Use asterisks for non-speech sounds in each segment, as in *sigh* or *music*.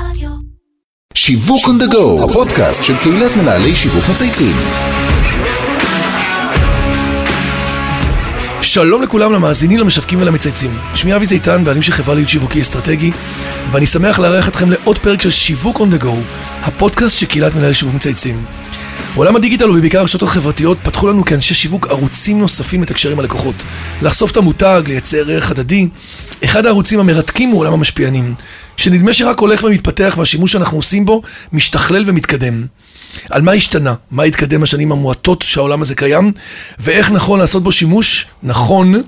רדיו. שיווק on the go, הפודקאסט של קהילת מנהלי שיווק מצייצים. שלום לכולם למאזינים, למשווקים ולמצייצים. שמי אבי זיתן, בעלים של חברה להיות שיווקי אסטרטגי, ואני שמח לארח אתכם לעוד פרק של שיווק on the go, הפודקאסט של קהילת מנהלי שיווק מצייצים. בעולם הדיגיטל ובעיקר הרשתות החברתיות פתחו לנו כאנשי שיווק ערוצים נוספים לתקשר עם הלקוחות. לחשוף את המותג, לייצר ערך הדדי. אחד הערוצים המרתקים הוא עולם המשפיענים, שנדמה שרק הולך ומתפתח והשימוש שאנחנו עושים בו משתכלל ומתקדם. על מה השתנה, מה התקדם בשנים המועטות שהעולם הזה קיים, ואיך נכון לעשות בו שימוש נכון.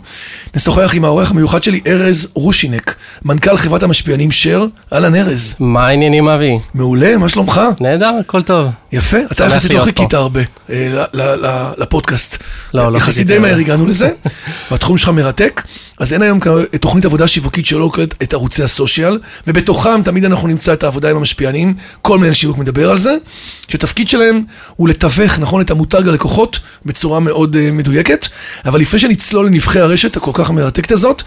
נשוחח עם העורך המיוחד שלי, ארז רושינק, מנכ"ל חברת המשפיענים שר. אהלן ארז. מה העניינים אבי? מעולה, מה שלומך? נהדר, הכל טוב. יפה, אתה יחסית לא חיכית. הרבה אה, לפודקאסט. לא, לא יחסית חיכיתי די. מהר הגענו לזה, *laughs* והתחום שלך מרתק. אז אין היום תוכנית עבודה שיווקית שלא כוללת את ערוצי הסושיאל, ובתוכם תמיד אנחנו נמצא את העבודה עם המשפיענים, כל מנהל שיווק מדבר על זה, שהתפקיד שלהם הוא לתווך, נכון, את המותג ללקוחות בצורה מאוד uh, מדויקת, אבל לפני שנצלול לנבחי הרשת הכל כך המרתקת הזאת,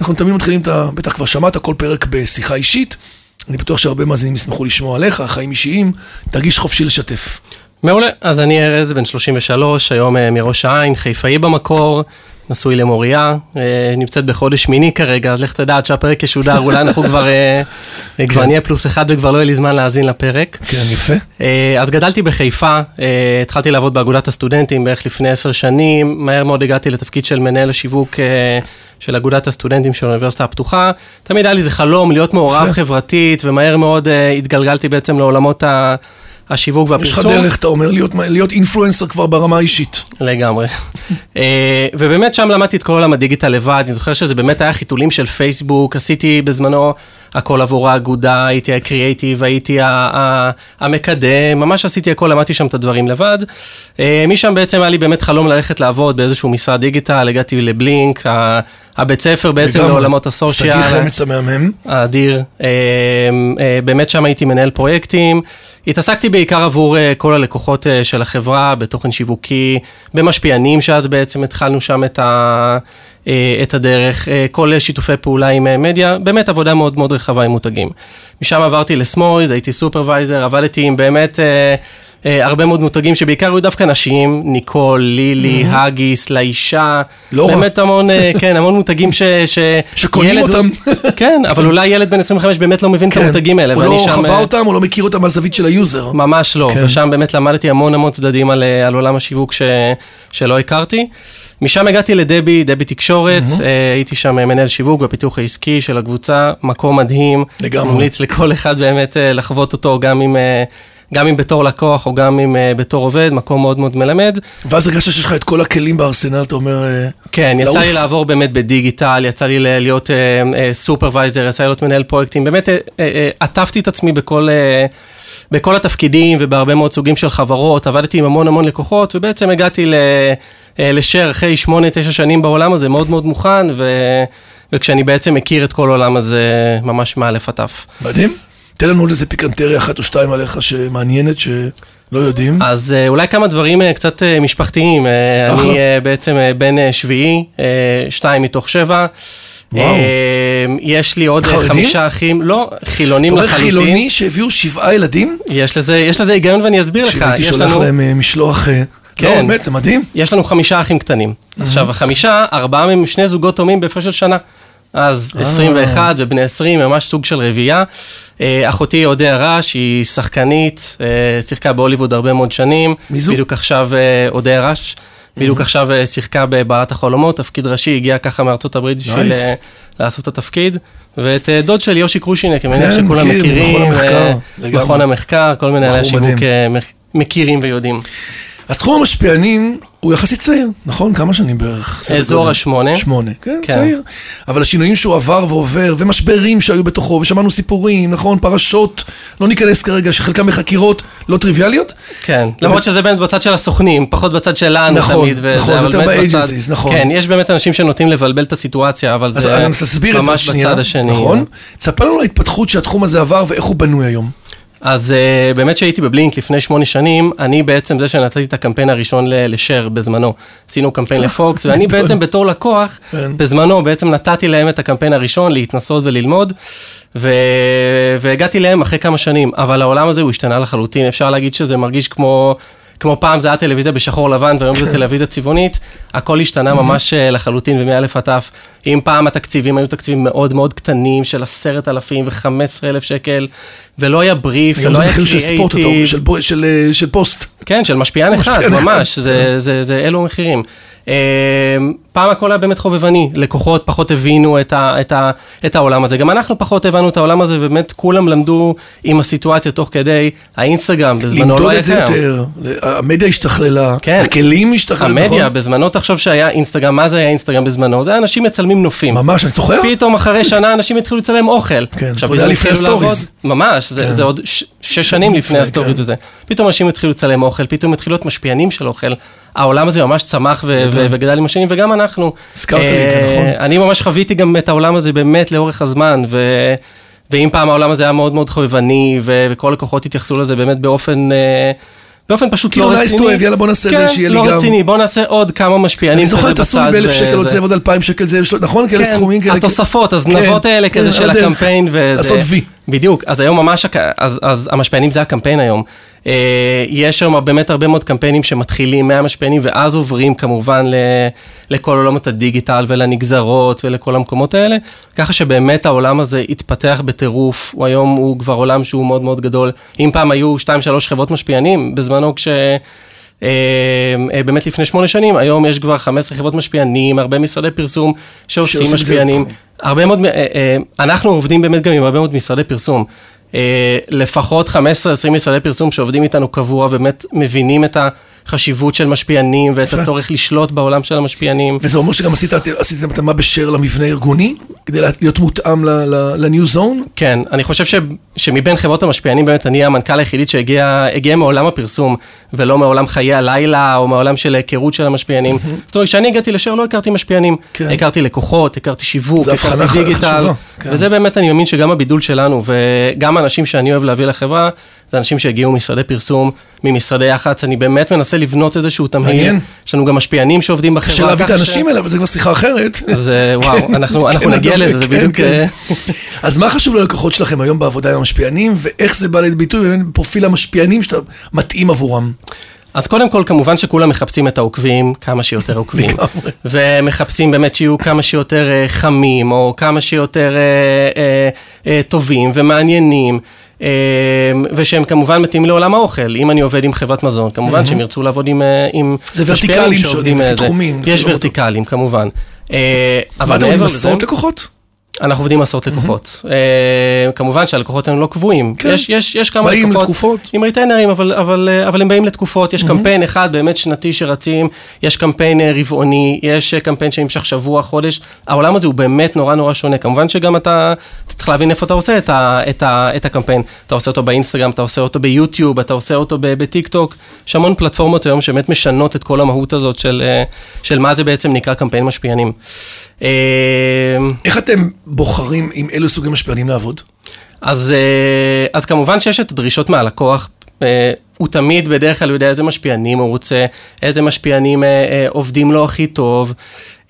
אנחנו תמיד מתחילים את ה... בטח כבר שמעת כל פרק בשיחה אישית. אני בטוח שהרבה מאזינים ישמחו לשמוע עליך, חיים אישיים, תרגיש חופשי לשתף. מעולה, אז אני ארז, בן 33, היום אה, מראש העין, חיפאי במקור, נשוי למוריה, אה, נמצאת בחודש שמיני כרגע, אז לך תדע, עד שהפרק ישודר, אולי אנחנו כבר, אה, כבר נהיה פלוס אחד וכבר לא יהיה לי זמן להאזין לפרק. כן, יפה. אז גדלתי בחיפה, התחלתי לעבוד באגודת הסטודנטים בערך לפני עשר שנים, מהר מאוד הגעתי לתפקיד של מנהל השיווק של אגודת הסטודנטים של האוניברסיטה הפתוחה. תמיד היה לי איזה חלום להיות מעורב. חברתית, ומהר מאוד אה, התגלגלתי בעצם לעולמות ה... השיווק יש לך והפרסום. דרך, אתה אומר, להיות, להיות אינפלואנסר כבר ברמה האישית. לגמרי. *laughs* אה, ובאמת שם למדתי את כל עולם הדיגיטל לבד, אני זוכר שזה באמת היה חיתולים של פייסבוק, עשיתי בזמנו הכל עבור האגודה, הייתי הקריאייטיב, הייתי המקדם, ממש עשיתי הכל, למדתי שם את הדברים לבד. אה, משם בעצם היה לי באמת חלום ללכת לעבוד באיזשהו משרד דיגיטל, הגעתי לבלינק, הבית ספר בעצם. לעולמות הסושיאל. שגיא חמץ המהמם. האדיר. אה, באמת שם הייתי מנהל פרויקטים. התעסקתי בעיקר עבור אה, כל הלקוחות אה, של החברה, בתוכן שיווקי, במשפיענים, שאז בעצם התחלנו שם את, ה, אה, את הדרך, כל שיתופי פעולה עם מדיה, באמת עבודה מאוד מאוד רחבה עם מותגים. משם עברתי ל Smoyz, הייתי supervisor, עבדתי עם באמת... אה, הרבה מאוד מותגים שבעיקר היו דווקא נשים, ניקול, לילי, האגיס, לאישה. לא רע. באמת המון, אה, כן, המון מותגים ש... ש... *laughs* שקונים ילד- אותם. *laughs* כן, אבל אולי ילד בן 25 באמת לא מבין את המותגים האלה. הוא לא שם, חווה אה, אותם, הוא לא מכיר אותם מהזווית של ה user. ממש לא, כן. ושם באמת למדתי המון המון צדדים על, על עולם השיווק ש, שלא הכרתי. משם הגעתי לדבי, דבי תקשורת, אה, הייתי שם מנהל שיווק בפיתוח העסקי של הקבוצה, מקום מדהים. לגמרי. ממליץ לכל אחד באמת לחוות אותו, גם אם, גם אם בתור לקוח או גם אם אה, בתור עובד, מקום מאוד מאוד מלמד. ואז הרגשת שיש לך את כל הכלים בארסנל, אתה אומר... אה, כן, יצא. לי לעבור באמת בדיגיטל, יצא לי להיות אה, סופרוויזר, יצא לי להיות מנהל פרויקטים, באמת עטפתי את עצמי בכל, בכל התפקידים ובהרבה מאוד סוגים של חברות, עבדתי עם המון המון לקוחות, ובעצם הגעתי ל- לשר אחרי שמונה, תשע שנים בעולם הזה, מאוד מאוד מוכן, ו... וכשאני בעצם מכיר את כל העולם הזה ממש מאלף עד תף. מדהים. תן לנו עוד איזה פיקנטריה אחת או שתיים עליך שמעניינת, שלא יודעים. אז אה, אולי כמה דברים אה, קצת אה, משפחתיים. אחלה. אני בעצם בן שביעי, שתיים מתוך שבע. וואו. יש לי עוד חרדים? חמישה אחים, לא, אתה חילונים אומר לחלוטין. חילוני שהביאו שבעה ילדים? יש לזה, יש לזה היגיון ואני אסביר לך. שהייתי יש שולח לנו, להם משלוח... אה, כן. לא, באמת, זה מדהים. יש לנו חמישה אחים קטנים. עכשיו, החמישה, ארבעה מהם שני זוגות תאומים בהפרש של שנה. אז אה. 21 ובני 20, ממש סוג של רביעייה. אה, אחותי אודיה רש, היא שחקנית, אה, שיחקה בהוליווד הרבה מאוד שנים. מי זו? בדיוק עכשיו אה, אודיה רש. בדיוק עכשיו אה, שיחקה בבעלת החלומות, תפקיד ראשי, הגיעה ככה מארצות הברית בשביל. אה, לעשות את התפקיד. ואת אה, דוד של יושי קרושינק, אני מניח כן, שכולם מכיר, מכירים. מכון המחקר, אה, כל מנהלי השיווק. אה, מכ- מכירים ויודעים. אז תחום המשפיענים הוא יחסית צעיר, נכון? כמה שנים בערך? אזור? השמונה. שמונה, כן, כן. צעיר. אבל השינויים שהוא עבר ועובר, ומשברים שהיו בתוכו, ושמענו סיפורים, נכון? פרשות, לא ניכנס כרגע, שחלקם בחקירות לא טריוויאליות. כן, למרות שזה באמת בצד של הסוכנים, פחות בצד שלנו נכון, תמיד. וזה, נכון, זה יותר ב-agencies, נכון. כן, יש באמת אנשים שנוטים לבלבל את הסיטואציה, אבל אז, זה אז ממש בצד השני. נכון? תספר לנו על ההתפתחות שהתחום הזה עבר ואיך הוא בנוי היום. אז uh, באמת שהייתי בבלינק לפני שמונה שנים, אני בעצם זה שנתתי את הקמפיין הראשון לשר בזמנו. עשינו קמפיין לפוקס, ואני *laughs* בעצם בתור לקוח, כן. בזמנו בעצם נתתי להם את הקמפיין הראשון, להתנסות וללמוד, ו... והגעתי להם אחרי כמה שנים, אבל העולם הזה הוא השתנה לחלוטין, אפשר להגיד שזה מרגיש כמו... כמו פעם זה היה טלוויזיה בשחור לבן והיום זה *laughs* טלוויזיה צבעונית, הכל השתנה ממש אה, לחלוטין ומאלף עד תף. אם פעם התקציבים היו תקציבים מאוד מאוד קטנים של עשרת אלפים וחמש עשרה אלף שקל, ולא היה בריף, היום ולא זה היה מחיר של ספוט, אתה אומר, של פו- של, אה, של פוסט. כן, של משפיען אחד. ממש, זה, זה, זה אלו המחירים. פעם הכל היה באמת חובבני, לקוחות פחות הבינו את, ה, את, ה, את העולם הזה, גם אנחנו פחות הבנו את העולם הזה, ובאמת כולם למדו עם הסיטואציה תוך כדי, האינסטגרם בזמנו לא למדוד היה את זה קיים. יותר, המדיה השתכללה, כן. הכלים השתכללו, המדיה, נכון? בזמנו תחשוב שהיה אינסטגרם, מה זה היה אינסטגרם בזמנו? זה היה אנשים מצלמים נופים. ממש, אני זוכר? פתאום אחרי שנה אנשים התחילו לצלם אוכל. כן, עכשיו, עוד היה לפני התחילו ה stories. ממש, זה, זה עוד ש- שש שנים לפני כן. ה stories וזה. פתאום אנשים התחילו לצלם אוכל, פתאום התחילו להיות משפיענים של אוכל. העולם הזה ממש צמח וגדל עם השנים, וגם אנחנו. הזכרת לי את זה, אה, נכון. אני ממש חוויתי גם את העולם הזה באמת לאורך הזמן, ו... ואם פעם העולם הזה היה מאוד מאוד חובבני, ו- וכל לקוחות התייחסו לזה באמת באופן... אה, באופן פשוט כאילו, לא רציני. to have, יאללה, בוא נעשה את זה, כן, שיהיה לי לא גם- רציני, בוא נעשה עוד כמה משפיענים אני זוכר. תעשו לי באלף שקל, עוד. זה עוד אלפיים שקל, זה, נכון? כאלה סכומים כאלה. התוספות, כן, הזנבות האלה כן, כזה של. הקמפיין. לעשות וי. בדיוק, אז היום ממש, אז, אז המשפיענים זה הקמפיין היום. אה, יש שם באמת הרבה מאוד קמפיינים שמתחילים מהמשפיענים ואז עוברים כמובן ל, לכל עולמות הדיגיטל ולנגזרות ולכל המקומות האלה, ככה שבאמת העולם הזה התפתח בטירוף, הוא היום הוא כבר עולם שהוא מאוד מאוד גדול. אם פעם היו 2-3 חברות משפיענים, בזמנו כש... אה, אה, באמת לפני שמונה שנים, היום יש כבר 15 חברות משפיענים, הרבה משרדי פרסום שעושים משפיענים. נכון. הרבה מאוד, אה, אנחנו עובדים באמת גם עם הרבה מאוד משרדי פרסום. לפחות 15-20 משרדי פרסום שעובדים איתנו קבוע, באמת מבינים את החשיבות של משפיענים ואת. הצורך לשלוט בעולם של המשפיענים. וזה אומר שגם עשית, עשיתם התאמה בשאר למבנה הארגוני, כדי להיות מותאם ל-new zone? כן, אני חושב ש, שמבין חברות המשפיענים באמת אני המנכ"ל היחידי שהגיע הגיע מעולם הפרסום ולא מעולם חיי הלילה או מעולם של היכרות של המשפיענים. זאת אומרת, כשאני הגעתי לשאר לא הכרתי משפיענים, כן. הכרתי לקוחות, הכרתי שיווק, הכרתי דיגיטל, חשובה, כן. וזה באמת אני מאמין שגם הבידול שלנו וגם האנשים שאני אוהב להביא לחברה, זה אנשים שהגיעו ממשרדי פרסום, ממשרדי יח"צ, אני באמת מנסה לבנות איזשהו תמהיל, מעניין. יש לנו גם משפיענים שעובדים בחברה. קשה להביא את האנשים האלה, אבל זה כבר שיחה אחרת. אז וואו, *laughs* אנחנו אנחנו כן, נגיע לזה, זה כן, בדיוק... כן. אה, *laughs* אז מה חשוב ללקוחות שלכם היום בעבודה עם המשפיענים, ואיך זה בא לידי ביטוי בפרופיל המשפיענים שאתה מתאים עבורם? אז קודם כל, כמובן שכולם מחפשים את העוקבים, כמה שיותר עוקבים. *laughs* ומחפשים באמת שיהיו כמה שיותר אה, חמים, או כמה שיותר אה, אה, אה, טובים ומעניינים. אה, ושהם כמובן מתאימים לעולם האוכל. אם אני עובד עם חברת מזון, כמובן שהם ירצו לעבוד עם... אה, עם זה ורטיקלים שעובדים, שונים, לפי. תחומים, יש רמות. ורטיקלים, כמובן. אה, אבל אתם עובדים מעבר עם לזה... עשרות לקוחות? אנחנו עובדים עשרות לקוחות. אה, כמובן שהלקוחות הם לא קבועים. כן. יש, יש, יש כמה באים לקוחות. לתקופות. עם ריטיינרים, אבל, אבל, אה, אבל הם באים לתקופות. יש קמפיין אחד באמת שנתי שרצים, יש קמפיין אה, רבעוני, יש קמפיין שנמשך שבוע, חודש. העולם הזה הוא באמת נורא נורא שונה. כמובן שגם אתה, צריך להבין איפה אתה עושה את, הקמפיין. אתה עושה אותו באינסטגרם, אתה עושה אותו ביוטיוב, אתה עושה אותו בטיק טוק. יש המון פלטפורמות היום שבאמת משנות את כל המהות הזאת של, של מה זה בעצם נקרא קמפיין משפיענים. אה, איך אתם בוחרים עם אילו סוגי משפיענים לעבוד? אז, אה, אז כמובן שיש את הדרישות מהלקוח. אה, הוא תמיד בדרך כלל יודע איזה משפיענים הוא רוצה, איזה משפיענים אה, אה, עובדים לו הכי טוב.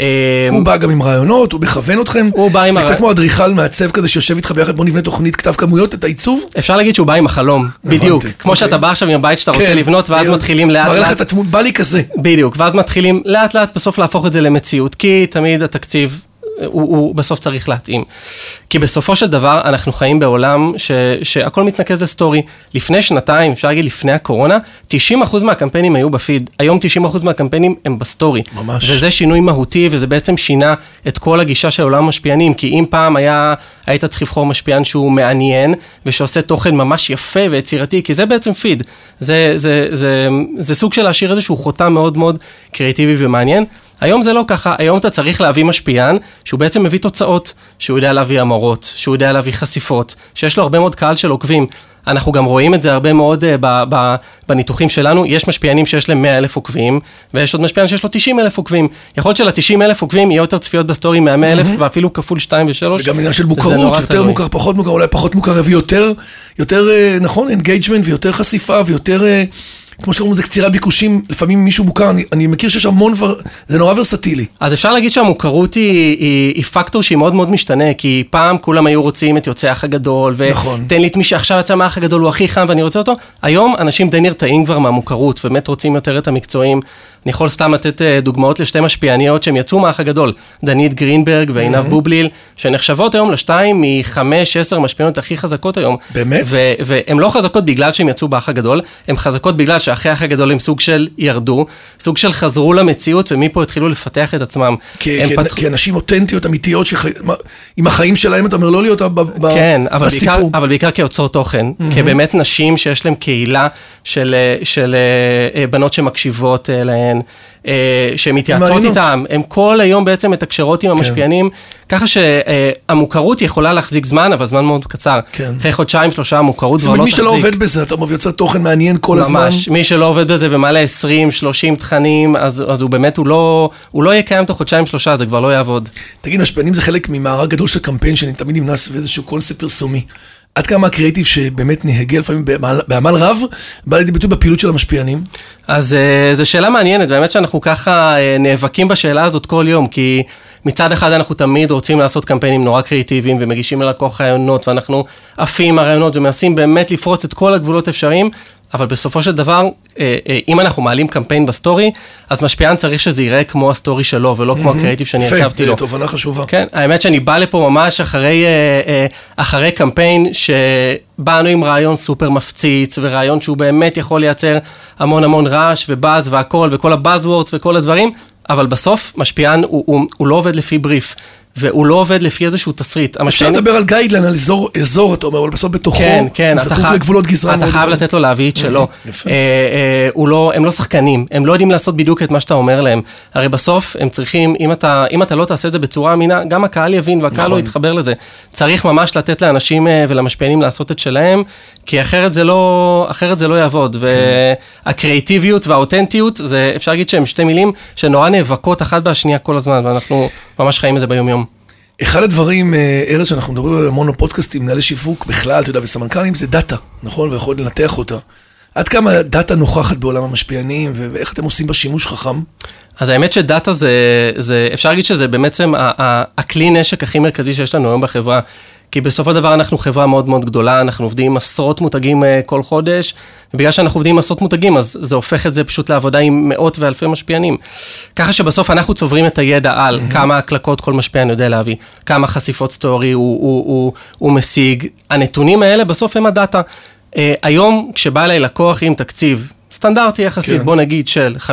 אה, הוא בא גם עם רעיונות, הוא מכוון אתכם. הוא בא עם זה קצת כמו אדריכל מעצב כזה שיושב איתך ביחד, בוא נבנה תוכנית כתב כמויות, את העיצוב. אפשר להגיד שהוא בא עם החלום, בדיוק. כמו אוקיי. שאתה בא עכשיו עם הבית שאתה רוצה כן, לבנות, ואז בדיוק. מתחילים לאט מראה לך לאט. את התמונה, בא לי כזה. בדיוק, ואז מתחילים לאט לאט בסוף להפוך את זה למציאות, כי תמיד התקציב, הוא, הוא בסוף צריך להתאים. כי בסופו של דבר אנחנו חיים בעולם ש, שהכל מתנקז ל story. לפני שנתיים, אפשר להגיד לפני הקורונה, 90% מהקמפיינים היו בפיד, היום 90% מהקמפיינים הם ב story. ממש. וזה שינוי מהותי, וזה בעצם שינה את כל הגישה של עולם המשפיענים, כי אם פעם היה, היית צריך לבחור משפיען שהוא מעניין, ושעושה תוכן ממש יפה ויצירתי, כי זה בעצם פיד. זה, זה, זה, זה סוג של להשאיר איזשהו חותם מאוד מאוד קריאטיבי ומעניין. היום זה לא ככה, היום אתה צריך להביא משפיען שהוא בעצם מביא תוצאות, שהוא יודע להביא המרות, שהוא יודע להביא חשיפות, שיש לו הרבה מאוד קהל של עוקבים. אנחנו גם רואים את זה הרבה מאוד uh, ב, ב, בניתוחים שלנו. יש משפיענים שיש להם 100 אלף עוקבים, ויש עוד משפיען שיש לו 90 אלף עוקבים. יכול להיות של-90 אלף עוקבים יהיה יותר צפיות ב story מה-100 אלף, mm-hmm. ואפילו כפול 2 ו-3. וגם עניין של מוכרות, יותר תלוי. מוכר, פחות מוכר, אולי פחות מוכר, ויותר, יותר, אה, נכון, engagement, ויותר חשיפה, ויותר... כמו שקוראים לזה קצירת ביקושים, לפעמים מישהו מוכר, אני, אני מכיר שיש המון, ור... זה נורא ורסטילי. אז אפשר להגיד שהמוכרות היא, היא, היא פקטור שהיא מאוד מאוד משתנה, כי פעם כולם היו רוצים את יוצא האח הגדול, ותן נכון. לי את מי שעכשיו יצא מהאח הגדול, הוא הכי חם ואני רוצה אותו. היום אנשים די נרתעים כבר מהמוכרות, באמת רוצים יותר את המקצועים. אני יכול סתם לתת אה, דוגמאות לשתי משפיעניות שהם יצאו מהאח הגדול, דנית גרינברג ועינב mm-hmm. בובליל, שנחשבות היום לשתיים מחמש, עשר משפיעניות הכי חזקות היום. באמת? והן לא חזקות בגלל שהן יצאו באח הגדול, הן חזקות בגלל שאחרי האח הגדול הם סוג של ירדו, סוג של חזרו למציאות, ומפה התחילו לפתח את עצמם. כי אנשים אותנטיות, אמיתיות, עם החיים שלהם, אתה אומר, לא להיות בסיפור. כן, אבל בעיקר, אבל בעיקר כיוצרות תוכן, mm-hmm. כבאמת נשים שיש להן קהילה של, אה, של אה, בנות שמקשיבות להן. כן, שהן מתייעצות איתם, הן כל היום בעצם מתקשרות עם כן. המשפיענים, ככה שהמוכרות יכולה להחזיק זמן, אבל זמן מאוד קצר. כן. אחרי חודשיים, שלושה, המוכרות כבר לא תחזיק. זאת אומרת, מי שלא עובד בזה, אתה יוצר תוכן מעניין כל הזמן. ממש, מי שלא עובד בזה ומעלה 20, 30 תכנים, אז, אז הוא באמת, הוא לא, הוא לא יהיה קיים תוך חודשיים, שלושה, זה כבר לא יעבוד. תגיד, משפיענים זה חלק ממארג גדול של קמפיין, שאני תמיד נמנע סביב איזשהו קונספט פרסומי. עד כמה הקריאיטיב שבאמת נהגה לפעמים בעמל, רב, בא לידי ביטוי בפעילות של המשפיענים? אז uh, זו שאלה מעניינת, באמת שאנחנו ככה uh, נאבקים בשאלה הזאת כל יום, כי מצד אחד אנחנו תמיד רוצים לעשות קמפיינים נורא קריאיטיביים ומגישים ללקוח רעיונות, ואנחנו עפים הרעיונות ומנסים באמת לפרוץ את כל הגבולות האפשריים, אבל בסופו של דבר, אה, אה, אם אנחנו מעלים קמפיין ב story, אז משפיען צריך שזה ייראה כמו ה story שלו, ולא כמו הקריאיטיב שאני הרכבתי לו. יפה, תובנה חשובה. כן, האמת שאני בא לפה ממש אחרי, אה, אחרי קמפיין, שבאנו עם רעיון סופר מפציץ, ורעיון שהוא באמת יכול לייצר המון המון רעש ובאז והכל, וכל ה buzzwords וכל הדברים, אבל בסוף משפיען הוא, הוא, הוא לא עובד לפי בריף. והוא לא עובד לפי איזשהו תסריט. אפשר לדבר על גיידליין, על אזור, אזור, אתה אומר, אבל בסוף בתוכו, כן, כן, הוא זקוק לגבולות גזרה. אתה חייב לתת לו להביא את שלו. אה, אה, לא, הם לא שחקנים, הם לא יודעים לעשות בדיוק את מה שאתה אומר להם. הרי בסוף הם צריכים, אם אתה, אם אתה לא תעשה את זה בצורה אמינה, גם הקהל יבין והקהל לא נכון. לא יתחבר לזה. צריך ממש לתת לאנשים אה, ולמשפיענים לעשות את שלהם, כי אחרת זה לא, אחרת זה לא יעבוד. כן. והקריאיטיביות והאותנטיות, זה, אפשר להגיד שהם שתי מילים שנורא נאבקות אחת בשנייה כל הזמן, ואנחנו ממש חיים את זה ביום-יום. אחד הדברים, אה, ארז, שאנחנו מדברים על המון פודקאסטים, מנהלי שיווק בכלל, אתה יודע, וסמנכ"לים, זה דאטה, נכון? ויכול לנתח אותה. עד כמה דאטה נוכחת בעולם המשפיענים, ואיך אתם עושים בה שימוש חכם? אז האמת שדאטה זה, זה אפשר להגיד שזה בעצם הכלי נשק הכי מרכזי שיש לנו היום בחברה. כי בסופו של דבר אנחנו חברה מאוד מאוד גדולה, אנחנו עובדים עם עשרות מותגים uh, כל חודש, ובגלל שאנחנו עובדים עם עשרות מותגים, אז זה הופך את זה פשוט לעבודה עם מאות ואלפי משפיענים. ככה שבסוף אנחנו צוברים את הידע על. כמה הקלקות כל משפיען יודע להביא, כמה חשיפות סטורי הוא, הוא, הוא, הוא משיג. הנתונים האלה בסוף הם הדאטה. Uh, היום, כשבא אליי לקוח עם תקציב סטנדרטי יחסית, כן. בוא נגיד של 50-70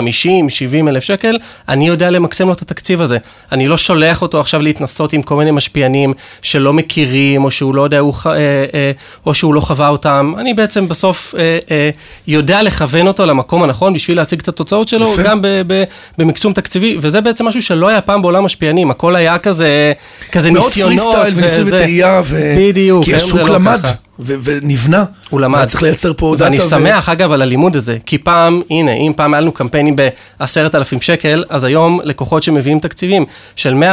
אלף שקל, אני יודע למקסם לו את התקציב הזה. אני לא שולח אותו עכשיו להתנסות עם כל מיני משפיענים שלא מכירים, או שהוא לא יודע, הוא, אה, אה, או שהוא לא חווה אותם. אני בעצם בסוף אה, אה, יודע לכוון אותו למקום הנכון בשביל להשיג את התוצאות שלו, יפה. גם ב, ב, במקסום תקציבי, וזה בעצם משהו שלא היה פעם בעולם משפיענים, הכל היה כזה, כזה ניסיונות. מאוד פרי סטייל וניסוי וטעייה, ו... בדיוק, כי השוק לא למד. ככה. ו- ונבנה. הוא למד. צריך לייצר פה דאטה. ואני שמח, ו... אגב, על הלימוד הזה, כי פעם, הנה, אם פעם היה לנו קמפיינים בעשרת אלפים שקל, אז היום לקוחות שמביאים תקציבים של 100-150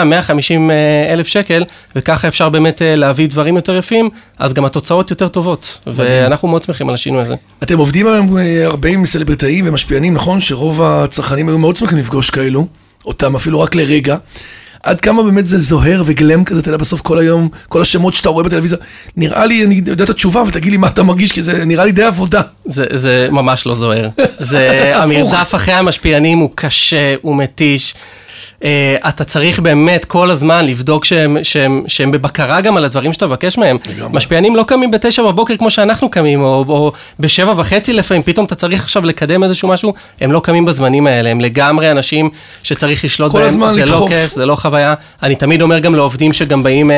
אה, אלף שקל, וככה אפשר באמת אה, להביא דברים יותר יפים, אז גם התוצאות יותר טובות, ואנחנו מאוד שמחים על השינוי הזה. אתם עובדים היום אה, הרבה עם סלבריטאים ומשפיענים, נכון? שרוב הצרכנים היו מאוד שמחים לפגוש כאלו, אותם אפילו רק לרגע. עד כמה באמת זה זוהר וגלם כזה, אתה יודע, בסוף כל היום, כל השמות שאתה רואה בטלוויזיה, נראה לי, אני יודע את התשובה, אבל תגיד לי מה אתה מרגיש, כי זה נראה לי די עבודה. זה, זה ממש לא זוהר. זה, *laughs* המרדף אחרי המשפיענים הוא קשה, הוא מתיש. Uh, אתה צריך באמת כל הזמן לבדוק שהם, שהם, שהם בבקרה גם על הדברים שאתה מבקש מהם. לגמרי. משפיענים לא קמים בתשע בבוקר כמו שאנחנו קמים, או, או בשבע וחצי לפעמים, פתאום אתה צריך עכשיו לקדם איזשהו משהו, הם לא קמים בזמנים האלה, הם לגמרי אנשים שצריך לשלוט בהם, זה לא לדחוף. לא כיף, זה לא חוויה. אני תמיד אומר גם לעובדים שגם באים, uh,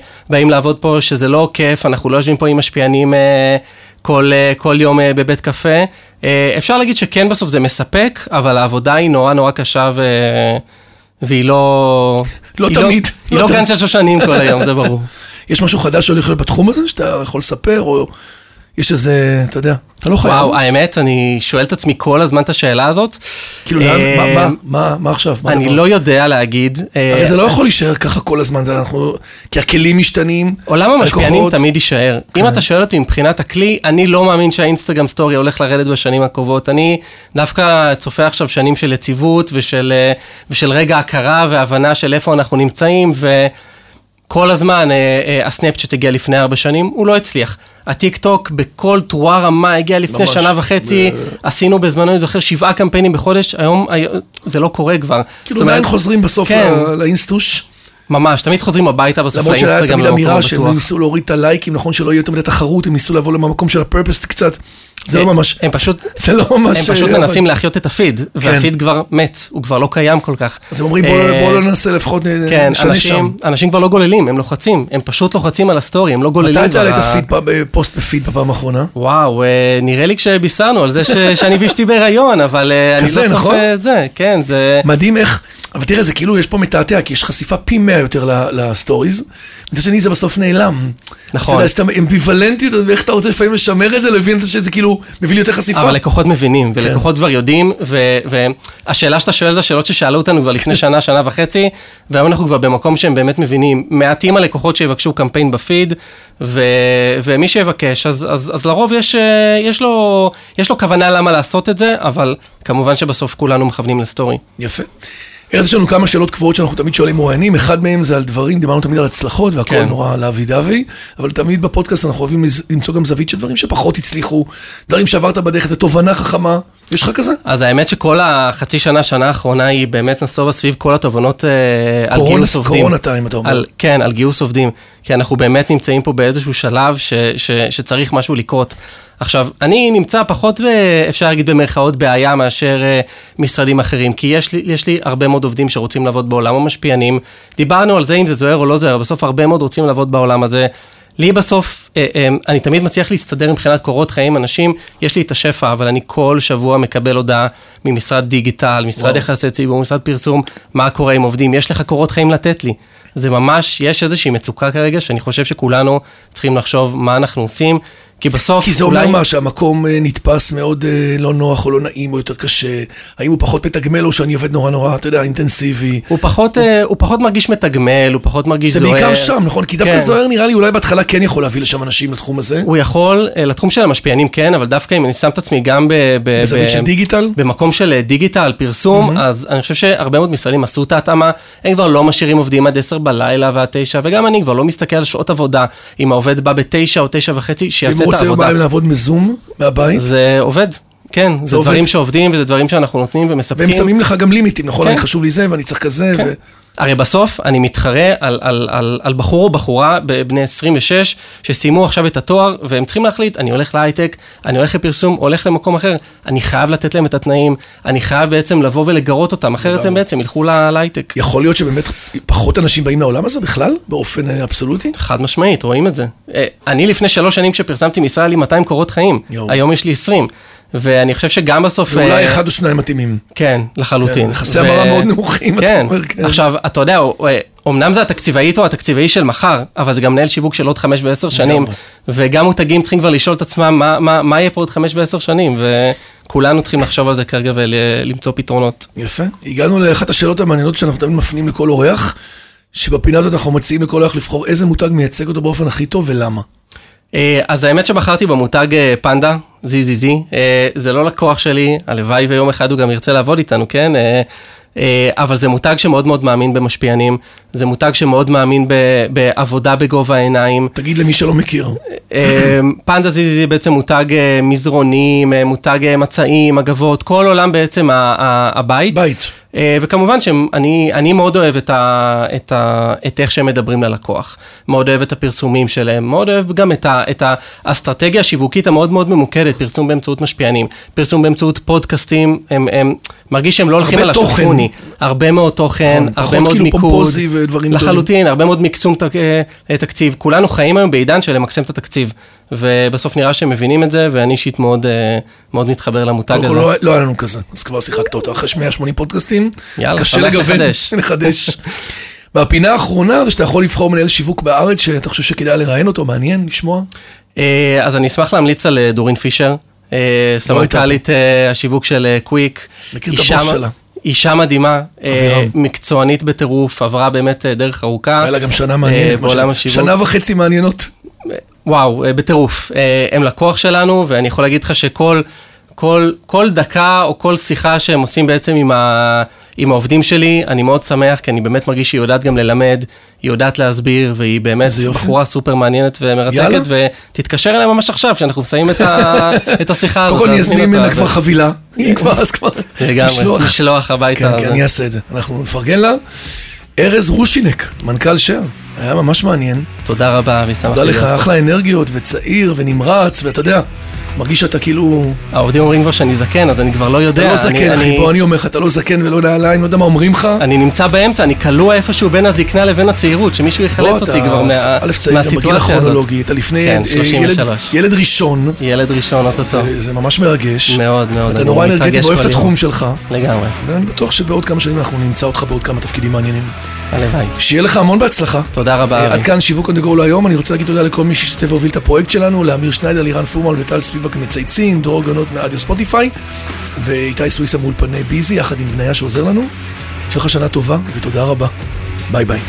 uh, באים לעבוד פה, שזה לא כיף, אנחנו לא יושבים פה עם משפיענים. Uh, כל, כל יום בבית קפה. אפשר להגיד שכן בסוף זה מספק, אבל העבודה היא נורא נורא קשה ו... והיא לא... לא תמיד. לא, היא לא גן של שושנים כל היום, זה ברור. *laughs* יש משהו חדש שהולך להיות בתחום הזה, שאתה יכול לספר, או יש איזה, אתה יודע, אתה לא חייב. וואו, האמת, אני שואל את עצמי כל הזמן את השאלה הזאת. כאילו, מה- אה, מה- מה- מה עכשיו? אני? לא יודע להגיד. אה, הרי זה לא יכול להישאר ככה כל הזמן. כי הכלים משתנים. עולם המשפיענים תמיד יישאר. אם אתה שואל אותי מבחינת הכלי, אני לא מאמין שהאינסטגרם story הולך לרדת בשנים הקרובות. אני דווקא צופה עכשיו שנים של יציבות ושל, אה, ושל רגע הכרה והבנה של איפה אנחנו נמצאים, וכל הזמן הסנאפצ'אט הגיע לפני ארבע שנים, הוא לא הצליח. הטיק טוק בכל תרועה רמה הגיע לפני ממש. שנה וחצי, עשינו בזמנו, אני זוכר, שבעה קמפיינים בחודש, היום, היום זה לא קורה כבר. כאילו עדיין חוזרים בסוף כן. לאינסטוש. ממש, תמיד חוזרים הביתה בסוף למרות שהיה לאינסטגרם תמיד אמירה שהם. ניסו להוריד את הלייקים, נכון שלא יהיה יותר מדי תחרות, הם ניסו לבוא למקום של ה purpose קצת. זה לא ממש, הם פשוט, *laughs* זה לא ממש... הם פשוט אה, מנסים להחיות את הפיד, והפיד כבר מת, הוא כבר לא קיים כל כך. אז הם אומרים בואו אה, בואו לא ננסה לפחות אה, כן, נשנה שם. אנשים, אנשים כבר לא גוללים, הם לוחצים, הם פשוט לוחצים על ה story, הם לא גוללים מתי. תעלה את הפיד, פוסט בפיד בפעם האחרונה? וואו, אה, נראה לי כשבישרנו על זה *laughs* שאני ואשתי בהיריון, אבל אה, אני לא נכון? צופה זה, כן, זה... מדהים איך, אבל תראה, זה כאילו, יש פה מתעתע, כי יש חשיפה פי 100 יותר לסטוריז. מצד שני, זה בסוף נעלם. נכון. אתה יודע, שאתה אמביוולנטיות, ואיך אתה רוצה לפעמים לשמר את זה, להבין שזה כאילו מביא לי יותר חשיפה. אבל לקוחות מבינים, כן. ולקוחות כבר יודעים, והשאלה שאתה שואל זה השאלות ששאלו אותנו כבר לפני שנה, שנה וחצי, והיום אנחנו כבר במקום שהם באמת מבינים. מעטים הלקוחות שיבקשו קמפיין בפיד, ו- ומי שיבקש, אז, אז, אז לרוב יש, אה, יש, לו, יש לו כוונה למה לעשות את זה, אבל כמובן שבסוף כולנו מכוונים לסטורי. יפה. יש לנו כמה שאלות קבועות שאנחנו תמיד שואלים מרואיינים, אחד מהם זה על דברים, דיברנו תמיד על הצלחות והכל כן. נורא לאבי דווי, אבל תמיד בפודקאסט אנחנו אוהבים למצוא גם זווית של דברים שפחות הצליחו, דברים שעברת בדרך, איזו תובנה חכמה, יש לך כזה? אז האמת שכל החצי שנה, שנה האחרונה היא באמת נסובה סביב כל התובנות אה, על גיוס עובדים. קורונה טיים, אתה אומר. על, כן, על גיוס עובדים. כי אנחנו באמת נמצאים פה באיזשהו שלב ש, ש, שצריך משהו לקרות. עכשיו, אני נמצא פחות, ב, אפשר להגיד במרכאות, בעיה מאשר אה, משרדים אחרים, כי יש לי, יש לי הרבה מאוד עובדים שרוצים לעבוד בעולם המשפיענים. דיברנו על זה אם זה זוהר או לא זוהר, בסוף הרבה מאוד רוצים לעבוד בעולם הזה. לי בסוף, אה, אה, אני תמיד מצליח להסתדר מבחינת קורות חיים אנשים, יש לי את השפע, אבל אני כל שבוע מקבל הודעה ממשרד דיגיטל, משרד. יחסי ציבור, משרד פרסום, מה קורה עם עובדים, יש לך קורות חיים לתת לי. זה ממש, יש איזושהי מצוקה כרגע, שאני חושב שכולנו צריכים לחשוב מה אנחנו עושים, כי בסוף כי זה אומר מה, שהמקום אה, נתפס מאוד אה, לא נוח או לא נעים או יותר קשה, האם הוא פחות מתגמל או שאני עובד נורא נורא, אתה יודע, אינטנסיבי. הוא פחות, אה, הוא פחות מרגיש מתגמל, הוא פחות מרגיש זה זוהר. בעיקר שם, נכון? כי דווקא כן. זוהר נראה לי אולי בהתחלה כן יכול להביא לשם אנשים לתחום הזה. הוא יכול, לתחום של המשפיענים כן, אבל דווקא אם אני שם את עצמי גם ב... ב- ב- של דיגיטל? במקום של דיגיטל, פרסום, mm-hmm. אז אני חושב שהרבה מאוד משרדים עשו את ההתאמה, הם כבר לא משאירים עובדים עד 10 בלילה ועד 9, וגם אני כבר לא מסתכל על שעות עבודה, אם העובד בא ב-9 או 9 וחצי, אם שיעשה הוא את רוצה העבודה. יומיים לעבוד מזום, מהבית, זה עובד, כן, זה, עובד. דברים שעובדים וזה דברים שאנחנו נותנים ומספקים. והם שמים לך גם לימיטים, נכון? כן. אני חשוב לי זה ואני צריך כזה, ו... הרי בסוף אני מתחרה על, על, על, על בחור או בחורה בני 26 שסיימו עכשיו את התואר והם צריכים להחליט, אני הולך להייטק, אני הולך לפרסום, הולך למקום אחר, אני חייב לתת להם את התנאים, אני חייב בעצם לבוא ולגרות אותם, אחרת הם בעצם ילכו לה- להייטק. יכול להיות שבאמת פחות אנשים באים לעולם הזה בכלל, באופן אה, אבסולוטי? חד משמעית, רואים את זה. אה, אני לפני שלוש שנים כשפרסמתי היה לי 200 קורות חיים, יואו. היום יש לי 20. ואני חושב שגם בסוף... ואולי אה, אחד או שניים מתאימים. כן, לחלוטין. כן, יחסי המרה מאוד נמוכים, אתה כן, אומר, כן. עכשיו, אתה יודע, אמנם זה התקציבאית או התקציבאי של מחר, אבל זה גם מנהל שיווק של עוד חמש ועשר שנים. וגם מותגים צריכים כבר לשאול את עצמם מה, מה, מה יהיה פה עוד חמש ועשר שנים, וכולנו צריכים לחשוב על זה כרגע ולמצוא פתרונות. יפה. הגענו לאחת השאלות המעניינות שאנחנו תמיד מפנים לכל אורח, שבפינה הזאת אנחנו מציעים לכל אורח לבחור איזה מותג מייצג אותו באופן הכי טוב ולמה. אה, אז האמת שבחרתי במותג אה, פנדה, ZZZ, אה, זה לא לקוח שלי, הלוואי ויום אחד הוא גם ירצה לעבוד איתנו, כן? אבל זה מותג שמאוד מאוד מאמין במשפיענים, זה מותג שמאוד מאמין בעבודה בגובה העיניים. תגיד למי שלא מכיר. פנדה זיזי זה בעצם מותג מזרונים, מותג מצעים, אגבות, כל עולם בעצם הבית. בית. אה, וכמובן שאני אני מאוד אוהב את, ה, את, ה, את איך שהם מדברים ללקוח, מאוד אוהב את הפרסומים שלהם, מאוד אוהב גם את, ה, את האסטרטגיה השיווקית המאוד מאוד ממוקדת, פרסום באמצעות משפיענים, פרסום באמצעות פודקאסטים, הם, הם מרגיש שהם לא הולכים על. השופוני, הרבה מאוד תוכן, נכון, הרבה פחות מאוד כאילו מיקוד, פומפוזי ודברים לחלוטין, הרבה מאוד מקסום תק- אה, תקציב, כולנו חיים היום בעידן של למקסם את התקציב, ובסוף נראה שהם מבינים את זה, ואני אישית מאוד, אה, מאוד מתחבר למותג הזה. לא- לא היה לנו כזה, אז כבר שיחקת אותה. אחרי 180 פודקאסטים, יאללה, קשה לגוון. *laughs* לחדש. והפינה האחרונה זה שאתה יכול לבחור מנהל שיווק בארץ, שאתה חושב שכדאי לראיין אותו, מעניין לשמוע. אה, אז אני אשמח להמליץ על אה, דורין פישר, אה, סמנכ"לית אה, השיווק של אה, קוויק. מכיר את הבוס שלה. אישה מדהימה, אה. מקצוענית בטירוף, עברה באמת אה, דרך ארוכה. היה לה גם שנה אה, מעניינת. בעולם השיווק. שנה וחצי מעניינות. וואו, אה, בטירוף. אה, הם לקוח שלנו, ואני יכול להגיד לך שכל כל, כל דקה או כל שיחה שהם עושים בעצם עם, ה, עם העובדים שלי, אני מאוד שמח, כי אני באמת מרגיש שהיא יודעת גם ללמד, היא יודעת להסביר, והיא באמת. בחורה סופר מעניינת ומרתקת, יאללה. ותתקשר אליה ממש עכשיו, שאנחנו מסיימים את, ה, *laughs* את השיחה הזאת. קודם כל אני אזמין ממנה כבר חבילה. היא כבר אז כבר. לגמרי, משלוח. הביתה. כן, כן, אני אעשה את זה. אנחנו נפרגן לה. ארז רושינק, מנכ"ל שר. היה ממש מעניין. תודה רבה, אבי, שמחתי תודה לך. אחלה אנרגיות, וצעיר, ונמרץ, ואתה יודע, מרגיש שאתה כאילו... העובדים אומרים כבר שאני זקן, אז אני כבר לא יודע. אתה לא אני- זקן, אחי, אני- בוא, אני אומר לך, אתה לא זקן ולא נעליים, לא יודע מה אומרים לך. אני נמצא באמצע, אני כלוא איפשהו בין הזקנה לבין הצעירות, שמישהו יחלץ אותי כבר מה- א', צעיר, גם בגיל מהסיטואציה הזאת. הכרונולוגי, אתה לפני כן, אה, 33. ילד- ראשון, ילד ראשון אוטוטו. זה- זה ממש מרגש. מאוד מאוד. אתה אני נורא אנרגטי מתרגש ואוהב את כל יום. התחום שלך, לגמרי, ואני בטוח שבעוד כמה שנים אנחנו נמצא אותך בעוד כמה תפקידים מעניינים. הלוואי. שיהיה לך המון בהצלחה. תודה רבה, אה, אבי. עד כאן שיווק on the go להיום, אני רוצה להגיד תודה לכל מי שהשתתף והוביל את הפרויקט שלנו, לאמיר שניידר, לירן פורמל וטל ספיבק מצייצים, דרור גנות מאדיו ספוטיפיי, ואיתי סוויסה מאולפני ביזי, יחד עם בניה שעוזר לנו. שיהיה לך שנה טובה, ותודה רבה. ביי ביי.